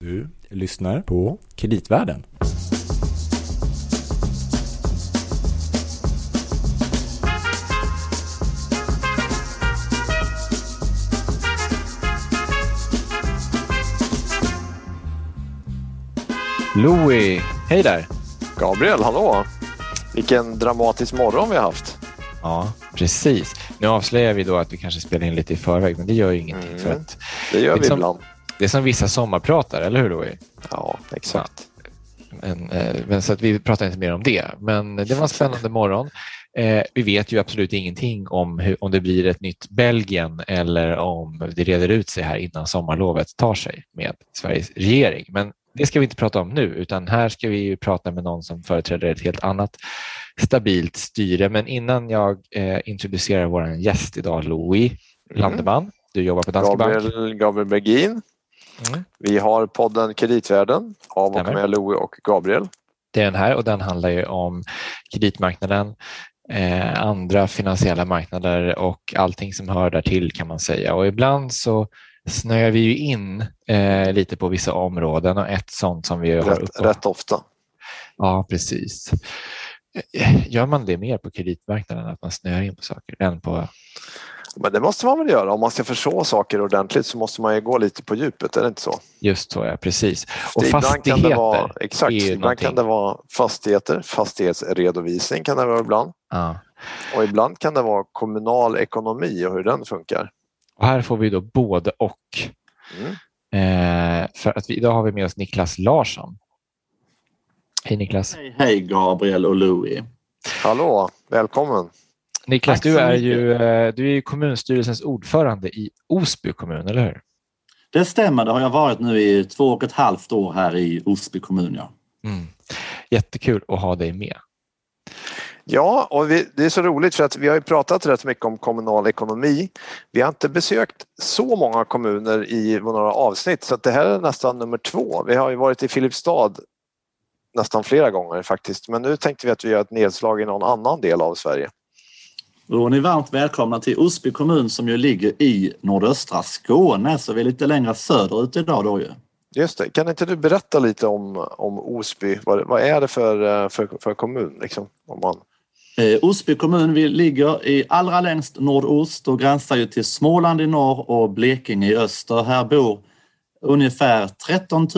Du lyssnar på Kreditvärlden. Louis, hej där! Gabriel, hallå! Vilken dramatisk morgon vi har haft. Ja, precis. Nu avslöjar vi då att vi kanske spelar in lite i förväg, men det gör ju ingenting. Mm. För att Det gör vi som- ibland. Det är som vissa sommarpratar, eller hur Louis? Ja, exakt. Men, eh, men, så att vi pratar inte mer om det. Men det var en spännande morgon. Eh, vi vet ju absolut ingenting om hur, om det blir ett nytt Belgien eller om det reder ut sig här innan sommarlovet tar sig med Sveriges regering. Men det ska vi inte prata om nu, utan här ska vi ju prata med någon som företräder ett helt annat stabilt styre. Men innan jag eh, introducerar vår gäst idag, Louis Landeman. Du jobbar på Danske Bank. Gabriel, Gabriel Bergin. Mm. Vi har podden Kreditvärlden av och med Louie och Gabriel. Det är den här och den handlar ju om kreditmarknaden, eh, andra finansiella marknader och allting som hör där till kan man säga. Och ibland så snöar vi ju in eh, lite på vissa områden och ett sånt som vi har Rätt, uppe. rätt ofta. Ja, precis. Eh, Gör man det mer på kreditmarknaden, att man snöar in på saker, än på... Men det måste man väl göra. Om man ska förstå saker ordentligt så måste man ju gå lite på djupet, är det inte så? Just så, ja, precis. Och ibland kan fastigheter det vara, exakt, ibland kan någonting. det vara fastigheter, fastighetsredovisning kan det vara ibland. Ja. Och ibland kan det vara kommunal ekonomi och hur den funkar. Och här får vi då både och. Mm. Eh, för att vi, idag har vi med oss Niklas Larsson. Hej Niklas. Hej, hej Gabriel och Louis. Hallå, välkommen! Niklas, Tack du är, mycket. ju, eh, du är ju kommunstyrelsens ordförande i Osby kommun, eller hur? Det stämmer, det har jag varit nu i två och ett halvt år här i Osby kommun. Ja. Mm. Jättekul att ha dig med. Ja, och vi, det är så roligt för att vi har ju pratat rätt mycket om kommunal ekonomi. Vi har inte besökt så många kommuner i några avsnitt så att det här är nästan nummer två. Vi har ju varit i Filipstad nästan flera gånger faktiskt men nu tänkte vi att vi gör ett nedslag i någon annan del av Sverige. Då är ni varmt välkomna till Osby kommun som ju ligger i nordöstra Skåne så vi är lite längre söderut idag då ju. Just det, kan inte du berätta lite om, om Osby? Vad, vad är det för, eh, för, för kommun? Liksom, om man... Eh, Osby kommun vi ligger i allra längst nordost och gränsar ju till Småland i norr och Blekinge i öster. Här bor ungefär 13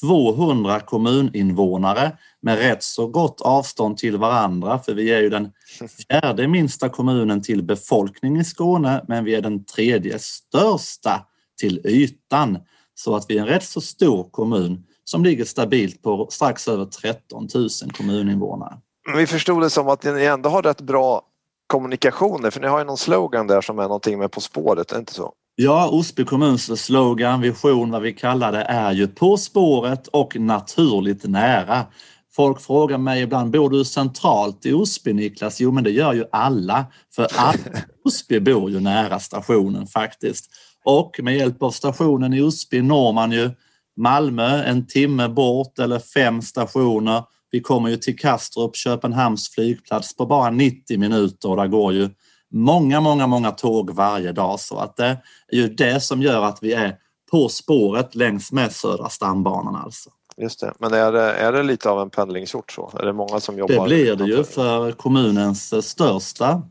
200 kommuninvånare med rätt så gott avstånd till varandra för vi är ju den fjärde minsta kommunen till befolkning i Skåne men vi är den tredje största till ytan. Så att vi är en rätt så stor kommun som ligger stabilt på strax över 13 000 kommuninvånare. Vi förstod det som att ni ändå har rätt bra kommunikationer för ni har ju någon slogan där som är någonting med På spåret, är det inte så? Ja, Osby kommuns slogan, vision, vad vi kallar det, är ju På spåret och naturligt nära. Folk frågar mig ibland, bor du centralt i Osby Niklas? Jo, men det gör ju alla, för alla Osby bor ju nära stationen faktiskt. Och med hjälp av stationen i Osby når man ju Malmö en timme bort eller fem stationer. Vi kommer ju till Kastrup, Köpenhamns flygplats på bara 90 minuter och där går ju många, många, många tåg varje dag. Så att det är ju det som gör att vi är på spåret längs med Södra stambanan alltså. Just det. Men är det, är det lite av en pendlingsort så? Är det många som jobbar? Det blir det ju för kommunens största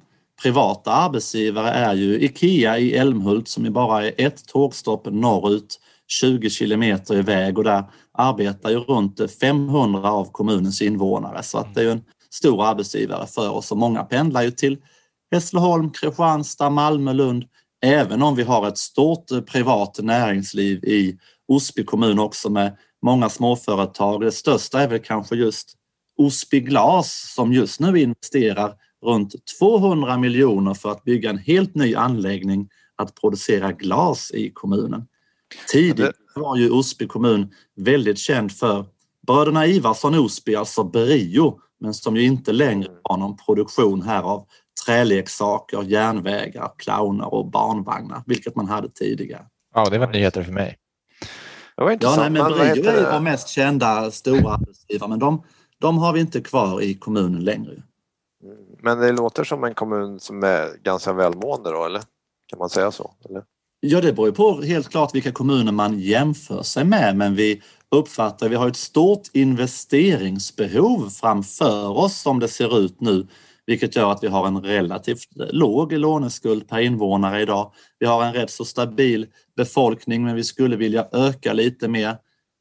privata arbetsgivare är ju Ikea i Älmhult som bara är ett tågstopp norrut 20 kilometer iväg och där arbetar ju runt 500 av kommunens invånare så att det är ju en stor arbetsgivare för oss och många pendlar ju till Hässleholm, Kristianstad, Malmö, Lund även om vi har ett stort eh, privat näringsliv i Osby kommun också med många småföretag. Det största är väl kanske just Osby Glas som just nu investerar runt 200 miljoner för att bygga en helt ny anläggning att producera glas i kommunen. Tidigare var ju Osby kommun väldigt känd för bröderna Ivarsson Osby, alltså Brio, men som ju inte längre har någon produktion här av träleksaker, järnvägar, clowner och barnvagnar, vilket man hade tidigare. Ja, det var nyheter för mig. Det var Ja, intressant. nej, men Brio heter är vår mest kända stora arbetsgivare, men de, de har vi inte kvar i kommunen längre. Men det låter som en kommun som är ganska välmående då, eller? Kan man säga så? Eller? Ja, det beror ju på helt klart vilka kommuner man jämför sig med, men vi uppfattar att vi har ett stort investeringsbehov framför oss som det ser ut nu, vilket gör att vi har en relativt låg låneskuld per invånare idag. Vi har en rätt så stabil befolkning, men vi skulle vilja öka lite mer.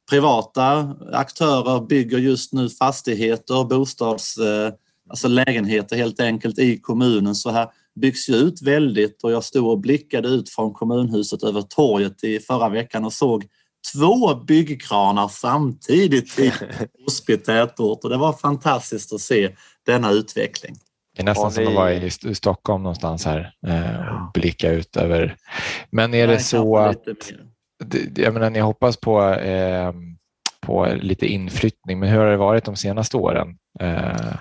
Privata aktörer bygger just nu fastigheter, bostads, eh, alltså lägenheter helt enkelt i kommunen. Så här byggs ju ut väldigt och jag stod och blickade ut från kommunhuset över torget i förra veckan och såg två byggkranar samtidigt i Osby tätort och det var fantastiskt att se denna utveckling. Det är nästan som att vara i Stockholm någonstans här eh, och blicka ut över. Men är det så att jag menar, ni hoppas på, eh, på lite inflyttning, men hur har det varit de senaste åren? Eh,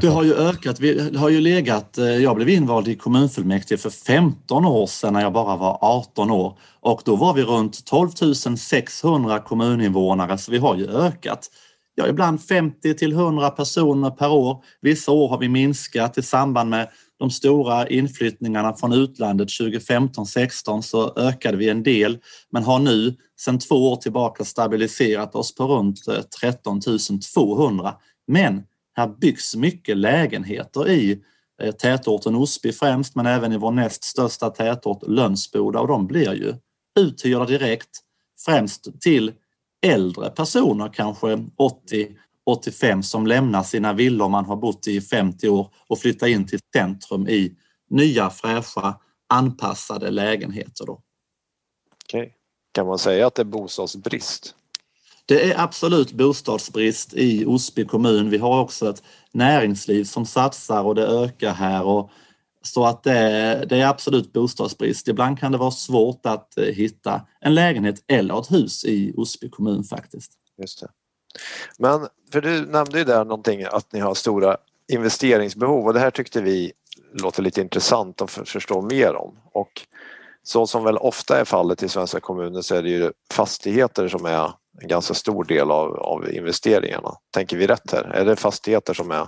det har ju ökat. Vi har ju legat, eh, jag blev invald i kommunfullmäktige för 15 år sedan när jag bara var 18 år och då var vi runt 12 600 kommuninvånare så vi har ju ökat. Ja, ibland 50 till 100 personer per år. Vissa år har vi minskat i samband med de stora inflyttningarna från utlandet 2015-16 så ökade vi en del men har nu sedan två år tillbaka stabiliserat oss på runt eh, 13 200. Men här byggs mycket lägenheter i eh, tätorten Osby främst, men även i vår näst största tätort Lönsboda och de blir ju uthyrda direkt, främst till äldre personer, kanske 80 85 som lämnar sina villor man har bott i 50 år och flyttar in till centrum i nya fräscha anpassade lägenheter. Då. Okej. Kan man säga att det är bostadsbrist? Det är absolut bostadsbrist i Osby kommun. Vi har också ett näringsliv som satsar och det ökar här. Och så att det, det är absolut bostadsbrist. Ibland kan det vara svårt att eh, hitta en lägenhet eller ett hus i Osby kommun faktiskt. Just det. Men för du nämnde ju där någonting att ni har stora investeringsbehov och det här tyckte vi låter lite intressant att förstå mer om. Och så som väl ofta är fallet i svenska kommuner så är det ju fastigheter som är en ganska stor del av, av investeringarna. Tänker vi rätt här? Är det fastigheter som är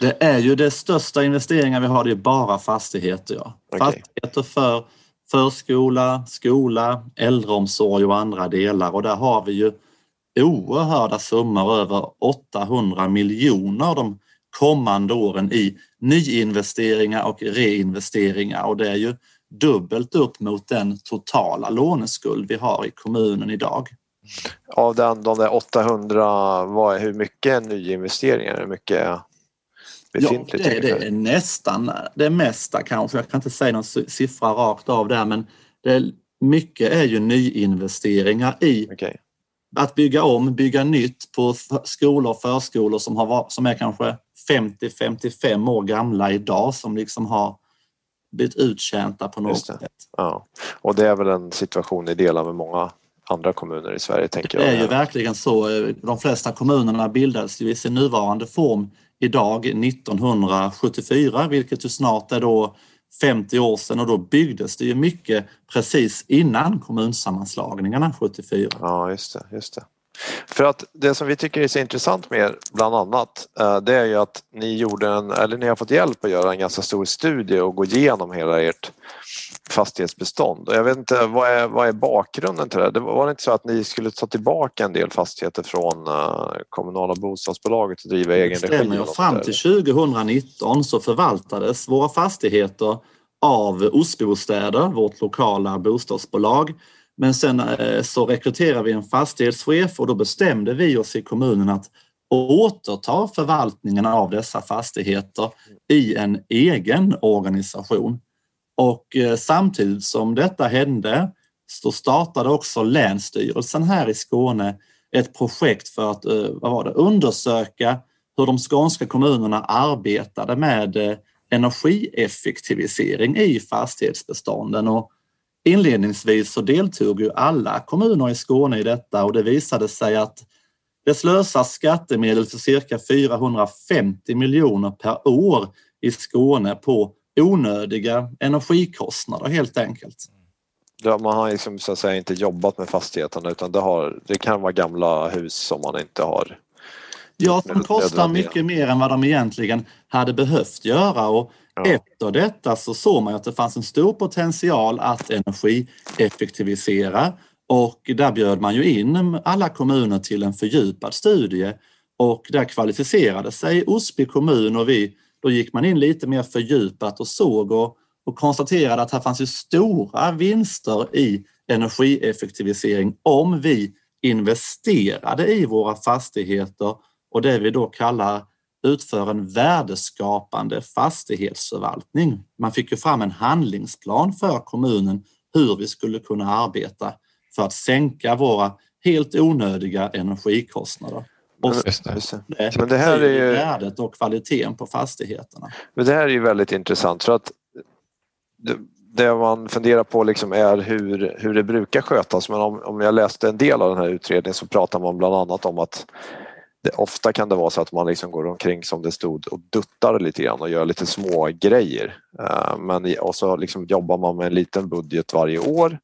det är ju det största investeringar vi har, det är bara fastigheter. Ja. Okay. Fastigheter för förskola, skola, äldreomsorg och andra delar och där har vi ju oerhörda summor, över 800 miljoner de kommande åren i nyinvesteringar och reinvesteringar och det är ju dubbelt upp mot den totala låneskuld vi har i kommunen idag. Av den, de där 800, vad är, hur mycket är nyinvesteringar? Hur mycket befintligt? Ja, det, det är nästan det mesta kanske. Jag kan inte säga någon siffra rakt av där men det, mycket är ju nyinvesteringar i okay. att bygga om, bygga nytt på skolor och förskolor som, har, som är kanske 50-55 år gamla idag som liksom har blivit uttjänta på något sätt. Ja. Och det är väl en situation ni delar med många andra kommuner i Sverige tänker jag. Det är ju verkligen så. De flesta kommunerna bildades ju i sin nuvarande form idag 1974 vilket ju snart är då 50 år sedan och då byggdes det ju mycket precis innan kommunsammanslagningarna 74. Ja, just det. Just det. För att det som vi tycker är så intressant med er bland annat eh, det är ju att ni gjorde en, eller ni har fått hjälp att göra en ganska stor studie och gå igenom hela ert fastighetsbestånd. Jag vet inte, vad är, vad är bakgrunden till det? det? Var det inte så att ni skulle ta tillbaka en del fastigheter från uh, kommunala bostadsbolaget och driva egen regi? Stämmer. Fram till 2019 så förvaltades våra fastigheter av Osbostäder, vårt lokala bostadsbolag. Men sen uh, så rekryterade vi en fastighetschef och då bestämde vi oss i kommunen att återta förvaltningen av dessa fastigheter i en egen organisation. Och eh, samtidigt som detta hände så startade också Länsstyrelsen här i Skåne ett projekt för att eh, vad var det, undersöka hur de skånska kommunerna arbetade med eh, energieffektivisering i fastighetsbestånden. Och inledningsvis så deltog ju alla kommuner i Skåne i detta och det visade sig att det slösas skattemedel för cirka 450 miljoner per år i Skåne på onödiga energikostnader helt enkelt. Ja, man har liksom, så att säga, inte jobbat med fastigheterna utan det, har, det kan vara gamla hus som man inte har Ja, som kostar mycket mer än vad de egentligen hade behövt göra. Och ja. Efter detta så såg man att det fanns en stor potential att energieffektivisera och där bjöd man ju in alla kommuner till en fördjupad studie och där kvalificerade sig Osby kommun och vi, då gick man in lite mer fördjupat och såg och, och konstaterade att här fanns ju stora vinster i energieffektivisering om vi investerade i våra fastigheter och det vi då kallar utför en värdeskapande fastighetsförvaltning. Man fick ju fram en handlingsplan för kommunen hur vi skulle kunna arbeta för att sänka våra helt onödiga energikostnader. Och just det. Just det. Men det här är ju... värdet och kvaliteten på fastigheterna. Men det här är ju väldigt intressant för att det man funderar på liksom är hur, hur det brukar skötas men om, om jag läste en del av den här utredningen så pratar man bland annat om att det, ofta kan det vara så att man liksom går omkring som det stod och duttar lite grann och gör lite små grejer. Uh, men, och så liksom jobbar man med en liten budget varje år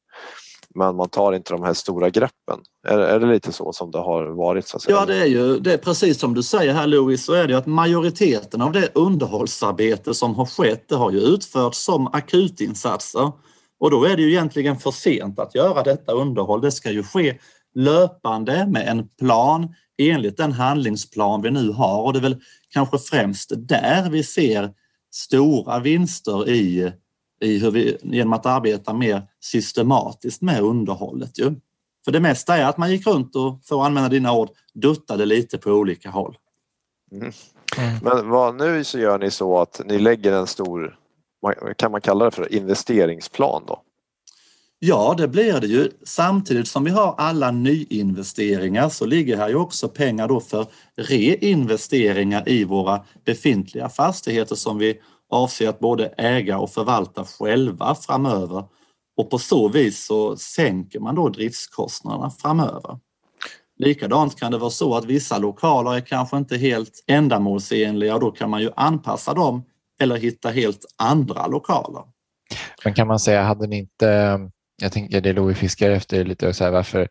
men man tar inte de här stora greppen. Är, är det lite så som det har varit? Så Ja, det är ju det är precis som du säger här Louis, så är det att majoriteten av det underhållsarbete som har skett, det har ju utförts som akutinsatser. Och då är det ju egentligen för sent att göra detta underhåll. Det ska ju ske löpande med en plan enligt den handlingsplan vi nu har och det är väl kanske främst där vi ser stora vinster i i hur vi, genom att arbeta mer systematiskt med underhållet. Ju. För det mesta är att man gick runt och, för att använda dina ord, duttade lite på olika håll. Mm. Mm. Men vad, nu så gör ni så att ni lägger en stor, kan man kalla det för investeringsplan då? Ja, det blir det ju. Samtidigt som vi har alla nyinvesteringar så ligger här ju också pengar då för reinvesteringar i våra befintliga fastigheter som vi avser att både äga och förvalta själva framöver och på så vis så sänker man då driftskostnaderna framöver. Likadant kan det vara så att vissa lokaler är kanske inte helt ändamålsenliga och då kan man ju anpassa dem eller hitta helt andra lokaler. Men kan man säga, hade ni inte, jag tänker det Louis fiskar efter lite, så här, varför,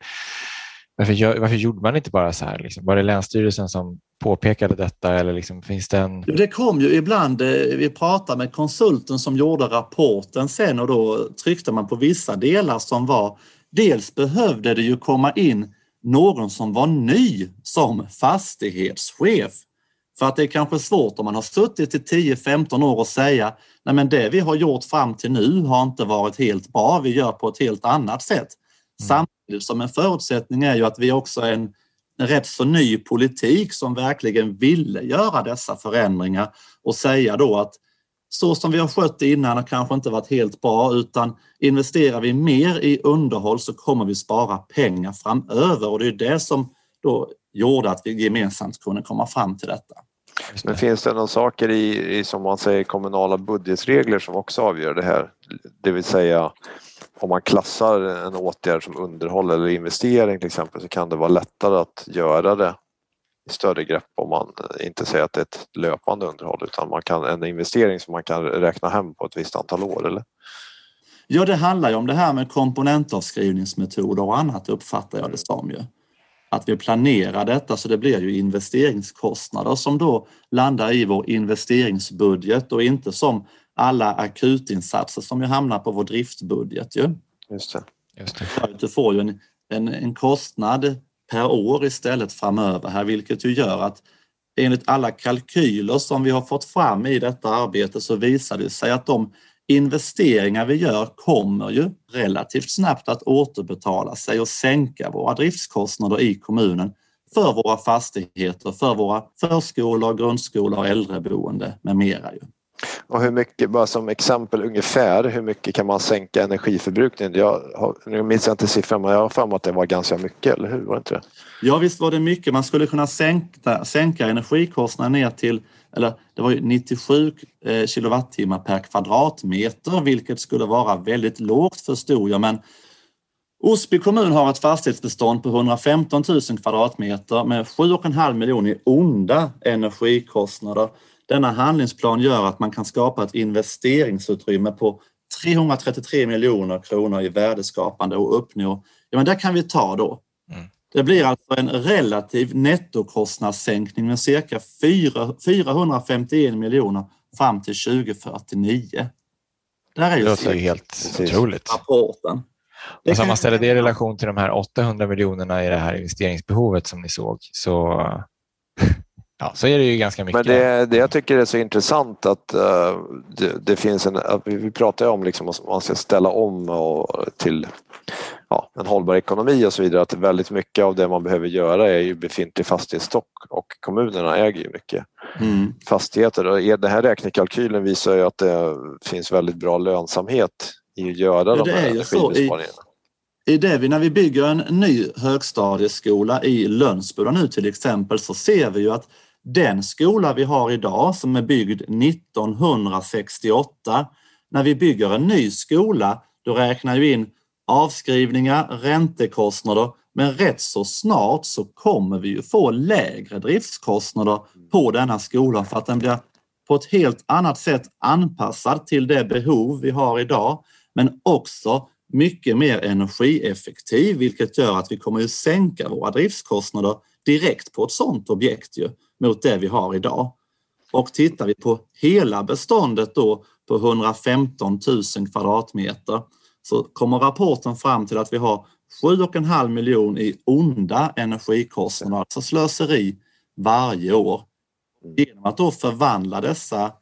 varför, varför gjorde man inte bara så här? Liksom? Var det Länsstyrelsen som påpekade detta eller liksom, finns det en... Det kom ju ibland, eh, vi pratade med konsulten som gjorde rapporten sen och då tryckte man på vissa delar som var Dels behövde det ju komma in någon som var ny som fastighetschef. För att det är kanske svårt om man har suttit i 10-15 år och säga nej men det vi har gjort fram till nu har inte varit helt bra, vi gör på ett helt annat sätt. Mm. Samtidigt som en förutsättning är ju att vi också är en en rätt så ny politik som verkligen ville göra dessa förändringar och säga då att så som vi har skött det innan har kanske inte varit helt bra utan investerar vi mer i underhåll så kommer vi spara pengar framöver och det är det som då gjorde att vi gemensamt kunde komma fram till detta. Men finns det några saker i, i som man säger kommunala budgetregler som också avgör det här? Det vill säga om man klassar en åtgärd som underhåll eller investering till exempel så kan det vara lättare att göra det i större grepp om man inte säger att det är ett löpande underhåll utan man kan, en investering som man kan räkna hem på ett visst antal år eller? Ja, det handlar ju om det här med komponentavskrivningsmetoder och annat uppfattar jag det som ju. Att vi planerar detta så det blir ju investeringskostnader som då landar i vår investeringsbudget och inte som alla akutinsatser som ju hamnar på vår driftbudget. Ju. Just det. Just det. Du får ju en, en, en kostnad per år istället framöver här vilket ju gör att enligt alla kalkyler som vi har fått fram i detta arbete så visar det sig att de investeringar vi gör kommer ju relativt snabbt att återbetala sig och sänka våra driftskostnader i kommunen för våra fastigheter, för våra förskolor, grundskolor, äldreboende med mera. Ju. Och hur mycket, bara som exempel ungefär, hur mycket kan man sänka energiförbrukningen? Jag har, nu minns jag inte siffran men jag har för mig att det var ganska mycket, eller hur? Var det inte det? Ja visst var det mycket. Man skulle kunna sänka, sänka energikostnaden ner till, eller det var 97 eh, kilowattimmar per kvadratmeter vilket skulle vara väldigt lågt förstod jag men Osby kommun har ett fastighetsbestånd på 115 000 kvadratmeter med 7,5 miljoner i onda energikostnader. Denna handlingsplan gör att man kan skapa ett investeringsutrymme på 333 miljoner kronor i värdeskapande och uppnå, ja men det kan vi ta då. Mm. Det blir alltså en relativ nettokostnadssänkning med cirka 451 miljoner fram till 2049. Det här är ju det låter helt otroligt. Rapporten. Och om man ställer det i relation till de här 800 miljonerna i det här investeringsbehovet som ni såg så Ja, så är det ju ganska mycket. Men det, det jag tycker är så intressant att uh, det, det, finns en, vi pratar ju om liksom att man ska ställa om och, till ja, en hållbar ekonomi och så vidare, att väldigt mycket av det man behöver göra är ju befintlig fastighetsstock och kommunerna äger ju mycket mm. fastigheter. Och den här räknekalkylen visar ju att det finns väldigt bra lönsamhet i att göra ja, de här energibesparingarna. I det vi, när vi bygger en ny högstadieskola i Lönsboda nu till exempel så ser vi ju att den skola vi har idag som är byggd 1968, när vi bygger en ny skola då räknar vi in avskrivningar, räntekostnader men rätt så snart så kommer vi ju få lägre driftskostnader på denna skola för att den blir på ett helt annat sätt anpassad till det behov vi har idag men också mycket mer energieffektiv vilket gör att vi kommer att sänka våra driftskostnader direkt på ett sådant objekt ju, mot det vi har idag. Och tittar vi på hela beståndet då på 115 000 kvadratmeter så kommer rapporten fram till att vi har 7,5 miljoner i onda energikostnader, alltså slöseri varje år. Genom att då förvandla dessa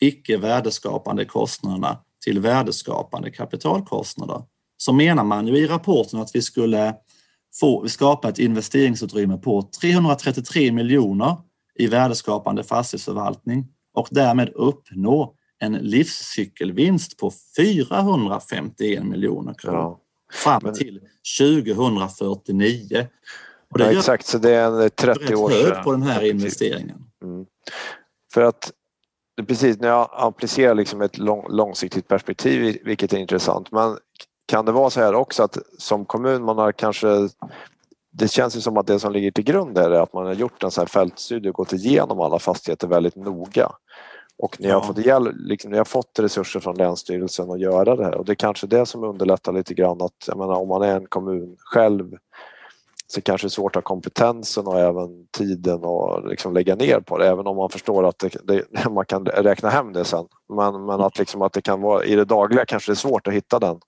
icke värdeskapande kostnaderna till värdeskapande kapitalkostnader så menar man ju i rapporten att vi skulle få skapa ett investeringsutrymme på 333 miljoner i värdeskapande fastighetsförvaltning och därmed uppnå en livscykelvinst på 451 miljoner kronor ja, fram till 2049. Och det ja, exakt, så det är en 30 år hög på den här investeringen. Mm. För att precis när jag applicerar liksom ett lång, långsiktigt perspektiv, vilket är intressant, men kan det vara så här också att som kommun man har kanske det känns ju som att det som ligger till grund är att man har gjort en sån här fältstudie och gått igenom alla fastigheter väldigt noga. Och ni, ja. har fått hjälp, liksom, ni har fått resurser från Länsstyrelsen att göra det här och det är kanske det som underlättar lite grann att jag menar, om man är en kommun själv så kanske det är svårt att ha kompetensen och även tiden att liksom lägga ner på det även om man förstår att det, det, man kan räkna hem det sen. Men, men att, liksom, att det kan vara i det dagliga kanske det är svårt att hitta den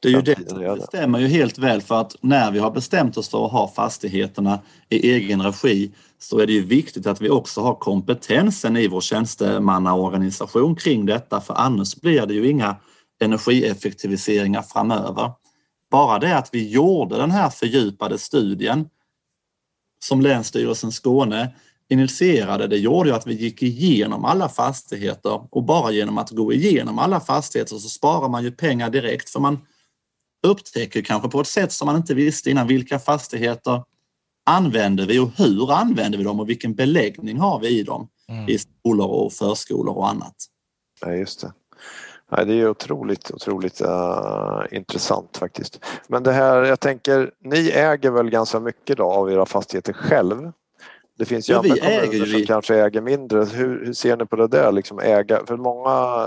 det är ju det det stämmer ju helt väl för att när vi har bestämt oss för att ha fastigheterna i egen regi så är det ju viktigt att vi också har kompetensen i vår tjänstemannaorganisation kring detta för annars blir det ju inga energieffektiviseringar framöver. Bara det att vi gjorde den här fördjupade studien som Länsstyrelsen Skåne initierade, det gjorde ju att vi gick igenom alla fastigheter och bara genom att gå igenom alla fastigheter så sparar man ju pengar direkt för man upptäcker kanske på ett sätt som man inte visste innan vilka fastigheter använder vi och hur använder vi dem och vilken beläggning har vi i dem mm. i skolor och förskolor och annat. Ja, just det. Ja, det är otroligt, otroligt uh, intressant faktiskt. Men det här, jag tänker, ni äger väl ganska mycket då av era fastigheter själv? Det finns ju ja, andra kommuner som vi. kanske äger mindre. Hur, hur, ser ni på det där? Liksom äga, för många,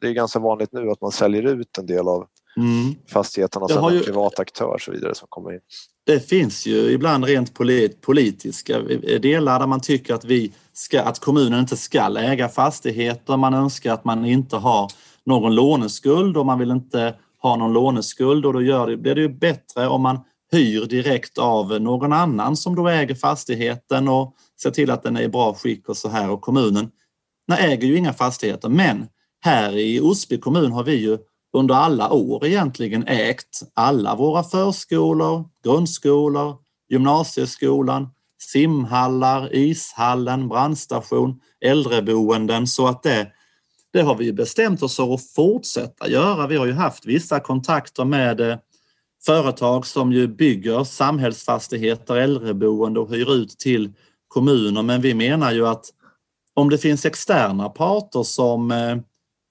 det är ganska vanligt nu att man säljer ut en del av mm. fastigheterna som en privat aktör och så vidare som kommer in. Det finns ju ibland rent polit, politiska delar där man tycker att, vi ska, att kommunen inte ska äga fastigheter. Man önskar att man inte har någon låneskuld och man vill inte ha någon låneskuld och då gör det, blir det ju bättre om man hyr direkt av någon annan som då äger fastigheten och ser till att den är i bra skick och så här och kommunen äger ju inga fastigheter men här i Osby kommun har vi ju under alla år egentligen ägt alla våra förskolor, grundskolor, gymnasieskolan, simhallar, ishallen, brandstation, äldreboenden så att det, det har vi bestämt oss för att fortsätta göra. Vi har ju haft vissa kontakter med eh, företag som ju bygger samhällsfastigheter, äldreboende och hyr ut till kommuner men vi menar ju att om det finns externa parter som eh,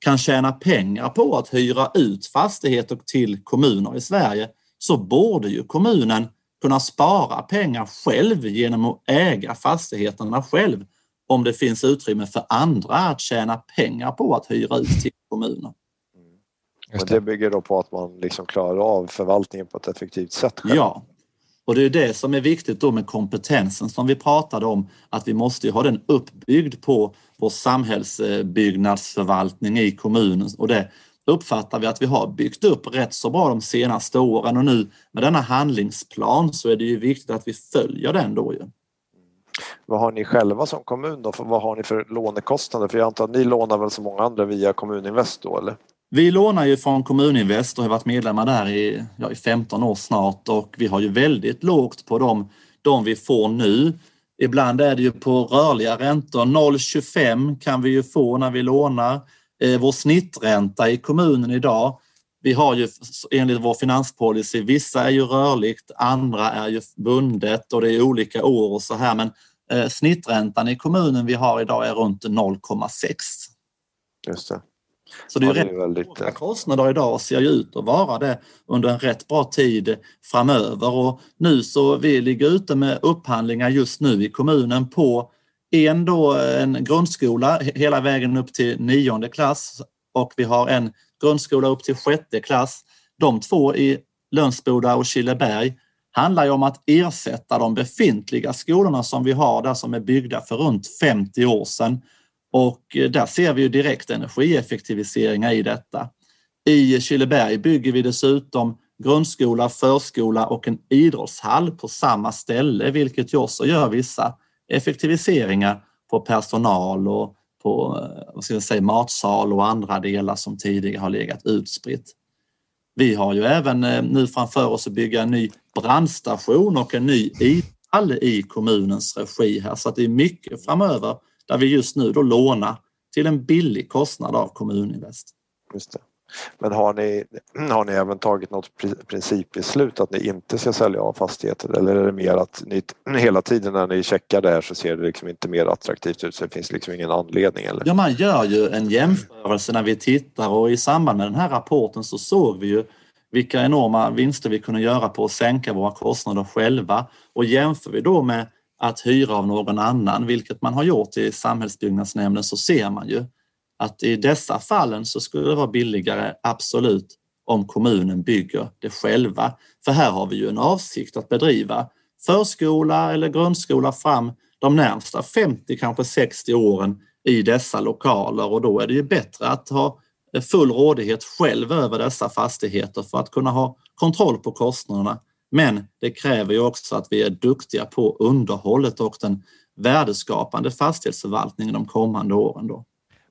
kan tjäna pengar på att hyra ut fastigheter till kommuner i Sverige så borde ju kommunen kunna spara pengar själv genom att äga fastigheterna själv om det finns utrymme för andra att tjäna pengar på att hyra ut till kommuner. Men det bygger då på att man liksom klarar av förvaltningen på ett effektivt sätt själv. Ja. Och det är det som är viktigt då med kompetensen som vi pratade om, att vi måste ha den uppbyggd på vår samhällsbyggnadsförvaltning i kommunen och det uppfattar vi att vi har byggt upp rätt så bra de senaste åren och nu med denna handlingsplan så är det ju viktigt att vi följer den då ju. Vad har ni själva som kommun då? Vad har ni för lånekostnader? För jag antar att ni lånar väl som många andra via Kommuninvest då eller? Vi lånar ju från Kommuninvest och har varit medlemmar där i, ja, i 15 år snart och vi har ju väldigt lågt på de, de vi får nu. Ibland är det ju på rörliga räntor. 0,25 kan vi ju få när vi lånar. Eh, vår snittränta i kommunen idag, vi har ju enligt vår finanspolicy, vissa är ju rörligt, andra är ju bundet och det är olika år och så här men eh, snitträntan i kommunen vi har idag är runt 0,6. Just det. Så det är ju ja, rätt väldigt... låga kostnader idag och ser ju ut att vara det under en rätt bra tid framöver. Och nu så vi ligger ute med upphandlingar just nu i kommunen på en, då, en grundskola hela vägen upp till nionde klass och vi har en grundskola upp till sjätte klass. De två i Lönsboda och Killeberg handlar ju om att ersätta de befintliga skolorna som vi har där som är byggda för runt 50 år sedan och eh, där ser vi ju direkt energieffektiviseringar i detta. I Killeberg bygger vi dessutom grundskola, förskola och en idrottshall på samma ställe, vilket ju också gör vissa effektiviseringar på personal och på eh, vad ska jag säga, matsal och andra delar som tidigare har legat utspritt. Vi har ju även eh, nu framför oss att bygga en ny brandstation och en ny idrottshall i kommunens regi här så att det är mycket framöver där vi just nu då lånar till en billig kostnad av Kommuninvest. Just det. Men har ni, har ni även tagit något principbeslut att ni inte ska sälja av fastigheter eller är det mer att ni hela tiden när ni checkar det här så ser det liksom inte mer attraktivt ut så det finns liksom ingen anledning? Eller? Ja, man gör ju en jämförelse när vi tittar och i samband med den här rapporten så såg vi ju vilka enorma vinster vi kunde göra på att sänka våra kostnader själva och jämför vi då med att hyra av någon annan, vilket man har gjort i samhällsbyggnadsnämnden, så ser man ju att i dessa fallen så skulle det vara billigare, absolut, om kommunen bygger det själva. För här har vi ju en avsikt att bedriva förskola eller grundskola fram de närmsta 50, kanske 60 åren i dessa lokaler och då är det ju bättre att ha full rådighet själv över dessa fastigheter för att kunna ha kontroll på kostnaderna men det kräver ju också att vi är duktiga på underhållet och den värdeskapande fastighetsförvaltningen de kommande åren. Då.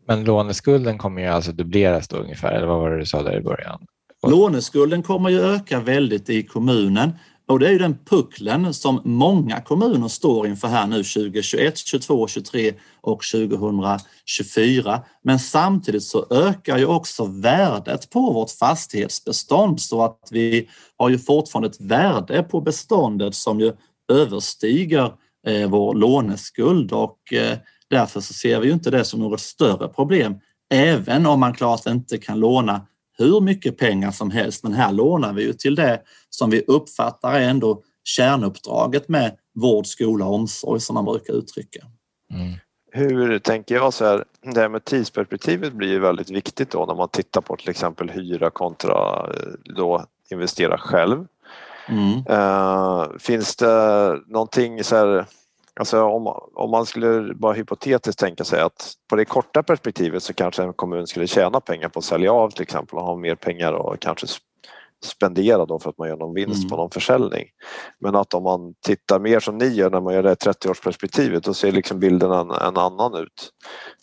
Men låneskulden kommer ju alltså dubbleras då ungefär, eller vad var det du sa där i början? Låneskulden kommer ju öka väldigt i kommunen och det är ju den pucklen som många kommuner står inför här nu 2021, 2022, 2023 och 2024. Men samtidigt så ökar ju också värdet på vårt fastighetsbestånd så att vi har ju fortfarande ett värde på beståndet som ju överstiger eh, vår låneskuld och eh, därför så ser vi ju inte det som något större problem. Även om man klart inte kan låna hur mycket pengar som helst, men här lånar vi ju till det som vi uppfattar är ändå kärnuppdraget med vård, skola och omsorg som man brukar uttrycka. Mm. Hur tänker jag så här, det här med tidsperspektivet blir ju väldigt viktigt då när man tittar på till exempel hyra kontra eh, då investera själv. Mm. Uh, finns det någonting så här Alltså om, om man skulle bara hypotetiskt tänka sig att på det korta perspektivet så kanske en kommun skulle tjäna pengar på att sälja av till exempel och ha mer pengar och kanske spendera då för att man gör någon vinst mm. på någon försäljning. Men att om man tittar mer som ni gör när man gör det 30-årsperspektivet då ser liksom bilden en, en annan ut.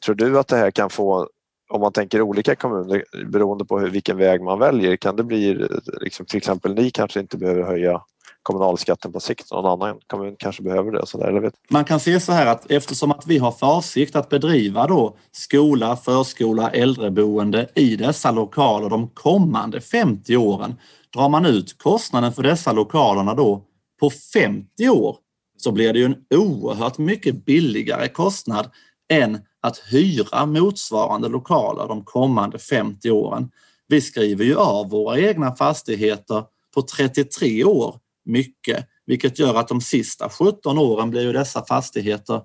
Tror du att det här kan få om man tänker olika kommuner beroende på hur, vilken väg man väljer kan det bli liksom, till exempel ni kanske inte behöver höja kommunalskatten på sikt. Någon annan kommun kanske behöver det. Så där, eller vet. Man kan se så här att eftersom att vi har för avsikt att bedriva då skola, förskola, äldreboende i dessa lokaler de kommande 50 åren. Drar man ut kostnaden för dessa lokalerna då på 50 år så blir det ju en oerhört mycket billigare kostnad än att hyra motsvarande lokaler de kommande 50 åren. Vi skriver ju av våra egna fastigheter på 33 år mycket, vilket gör att de sista 17 åren blir ju dessa fastigheter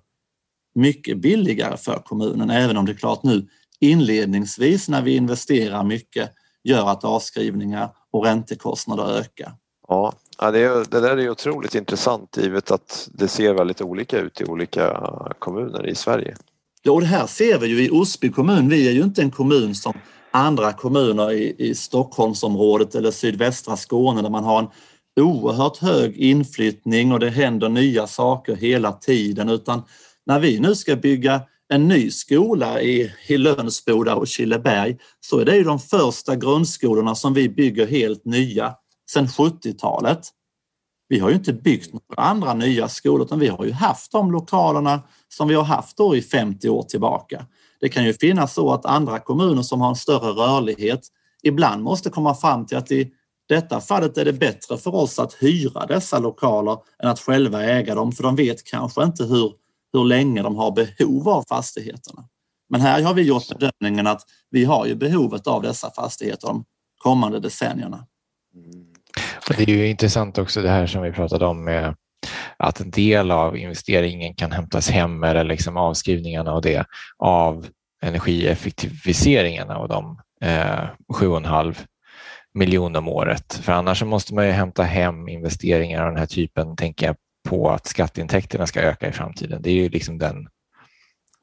mycket billigare för kommunen, även om det är klart nu inledningsvis när vi investerar mycket gör att avskrivningar och räntekostnader ökar. Ja, det, är, det där är otroligt intressant givet att det ser väldigt olika ut i olika kommuner i Sverige. Ja, och det här ser vi ju i Osby kommun. Vi är ju inte en kommun som andra kommuner i, i Stockholmsområdet eller sydvästra Skåne där man har en oerhört hög inflyttning och det händer nya saker hela tiden utan när vi nu ska bygga en ny skola i, i Lönsboda och Killeberg så är det ju de första grundskolorna som vi bygger helt nya sedan 70-talet. Vi har ju inte byggt några andra nya skolor utan vi har ju haft de lokalerna som vi har haft då i 50 år tillbaka. Det kan ju finnas så att andra kommuner som har en större rörlighet ibland måste komma fram till att i detta fallet är det bättre för oss att hyra dessa lokaler än att själva äga dem för de vet kanske inte hur, hur länge de har behov av fastigheterna. Men här har vi gjort bedömningen att vi har ju behovet av dessa fastigheter de kommande decennierna. Mm. Det är ju intressant också det här som vi pratade om med att en del av investeringen kan hämtas hem eller liksom avskrivningarna och det av energieffektiviseringarna och de eh, 7,5 miljon om året. För annars måste man ju hämta hem investeringar av den här typen, tänker jag på att skatteintäkterna ska öka i framtiden. Det är ju liksom den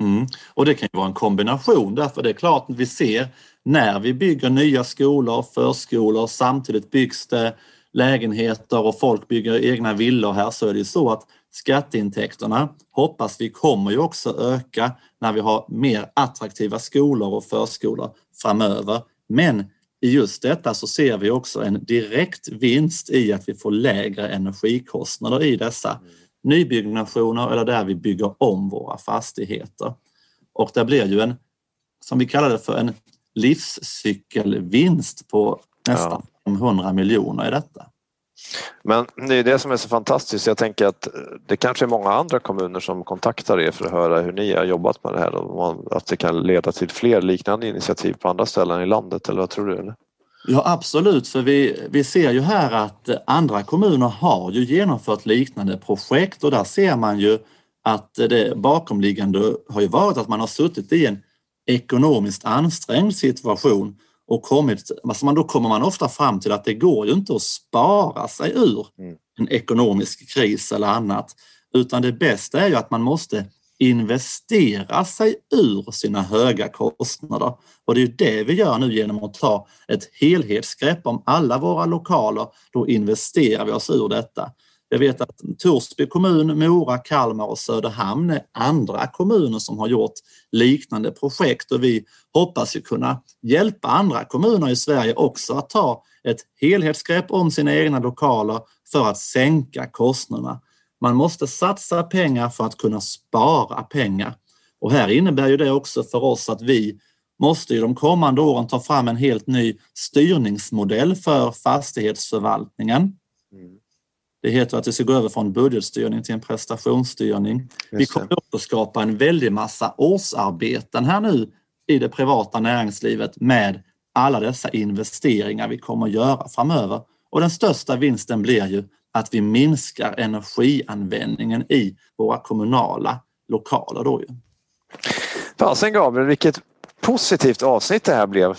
Mm. Och det kan ju vara en kombination därför det är klart att vi ser när vi bygger nya skolor, förskolor, samtidigt byggs det lägenheter och folk bygger egna villor här så är det ju så att skatteintäkterna hoppas vi kommer ju också öka när vi har mer attraktiva skolor och förskolor framöver. Men i just detta så ser vi också en direkt vinst i att vi får lägre energikostnader i dessa nybyggnationer eller där vi bygger om våra fastigheter. Och det blir ju en, som vi kallar det för en livscykelvinst på nästan ja. 500 miljoner i detta. Men det är det som är så fantastiskt. Jag tänker att det kanske är många andra kommuner som kontaktar er för att höra hur ni har jobbat med det här och att det kan leda till fler liknande initiativ på andra ställen i landet eller vad tror du? Eller? Ja absolut, för vi, vi ser ju här att andra kommuner har ju genomfört liknande projekt och där ser man ju att det bakomliggande har ju varit att man har suttit i en ekonomiskt ansträngd situation och kommit, alltså man, då kommer man ofta fram till att det går ju inte att spara sig ur mm. en ekonomisk kris eller annat, utan det bästa är ju att man måste investera sig ur sina höga kostnader. Och det är det vi gör nu genom att ta ett helhetsgrepp om alla våra lokaler. Då investerar vi oss ur detta. Jag vet att Torsby kommun, Mora, Kalmar och Söderhamn är andra kommuner som har gjort liknande projekt och vi hoppas ju kunna hjälpa andra kommuner i Sverige också att ta ett helhetsgrepp om sina egna lokaler för att sänka kostnaderna. Man måste satsa pengar för att kunna spara pengar. Och här innebär ju det också för oss att vi måste ju de kommande åren ta fram en helt ny styrningsmodell för fastighetsförvaltningen. Mm. Det heter att vi ska gå över från budgetstyrning till en prestationsstyrning. Vi kommer också skapa en väldig massa årsarbeten här nu i det privata näringslivet med alla dessa investeringar vi kommer att göra framöver. Och den största vinsten blir ju att vi minskar energianvändningen i våra kommunala lokaler. Då ju. Fasen Gabriel, vilket positivt avsnitt det här blev.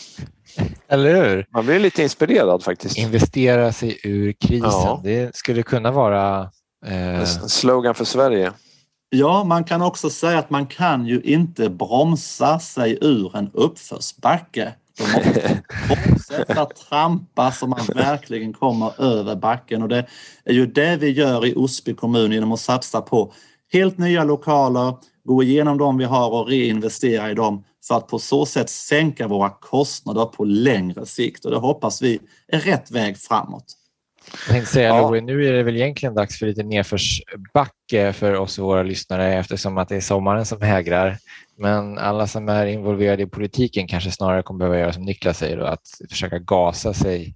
Eller hur? Man blir lite inspirerad faktiskt. Investera sig ur krisen. Ja. Det skulle kunna vara... Eh... En slogan för Sverige. Ja, man kan också säga att man kan ju inte bromsa sig ur en uppförsbacke. Då måste fortsätta trampa så man verkligen kommer över backen och det är ju det vi gör i Osby kommun genom att satsa på helt nya lokaler, gå igenom de vi har och reinvestera i dem för att på så sätt sänka våra kostnader på längre sikt och det hoppas vi är rätt väg framåt. Jag tänkte säga, ja. nu är det väl egentligen dags för lite nedförsbacke för oss och våra lyssnare eftersom att det är sommaren som hägrar. Men alla som är involverade i politiken kanske snarare kommer behöva göra som Niklas säger, då, att försöka gasa sig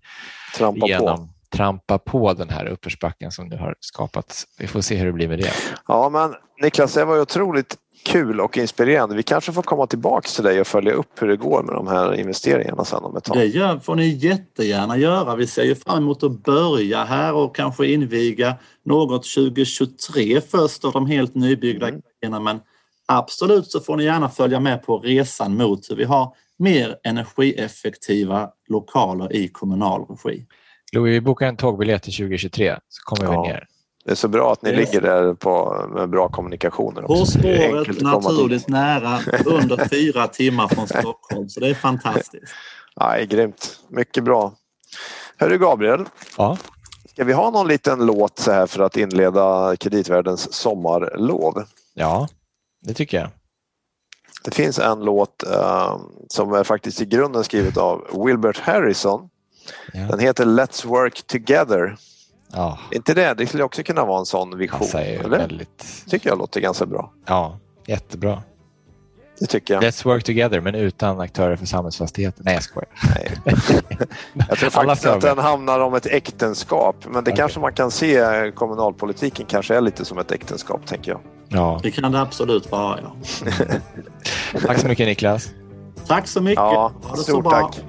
trampa genom på. trampa på den här uppförsbacken som nu har skapats. Vi får se hur det blir med det. Ja, men Niklas, det var ju otroligt kul och inspirerande. Vi kanske får komma tillbaks till dig och följa upp hur det går med de här investeringarna sen om ett tag. Det gör, får ni jättegärna göra. Vi ser ju fram emot att börja här och kanske inviga något 2023 först av de helt nybyggda mm. grejerna. Men absolut så får ni gärna följa med på resan mot hur vi har mer energieffektiva lokaler i kommunal regi. Louis, vi bokar en tågbiljett till 2023 så kommer Ja. vi ner. Det är så bra att ni är ligger där på, med bra kommunikationer. På också. Spåret, naturligt nära, under fyra timmar från Stockholm. Så det är fantastiskt. Nej, grymt. Mycket bra. Hörru Gabriel, Ja, ska vi ha någon liten låt så här för att inleda kreditvärldens sommarlov? ja det tycker jag. Det finns en låt eh, som är faktiskt i grunden skrivet av Wilbert Harrison. Ja. Den heter Let's Work Together. Ja, inte det? Det skulle också kunna vara en sån vision. eller? väldigt... tycker jag låter ganska bra. Ja, jättebra. Det tycker jag. Let's work together, men utan aktörer för samhällsfastigheter. Nej, jag skojar. Nej. Jag tror faktiskt att den hamnar om ett äktenskap. Men det Okej. kanske man kan se kommunalpolitiken kanske är lite som ett äktenskap tänker jag. Ja. Det kan det absolut vara, ja. Tack så mycket Niklas. Tack så mycket. Ja, stort tack.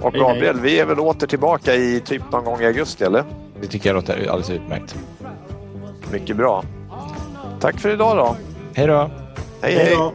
Och. Gabriel, vi är väl åter tillbaka i typ någon gång i augusti eller? Det tycker jag låter alldeles utmärkt. Mycket bra. Tack för idag då. Hej då! hej. Hej hej. då.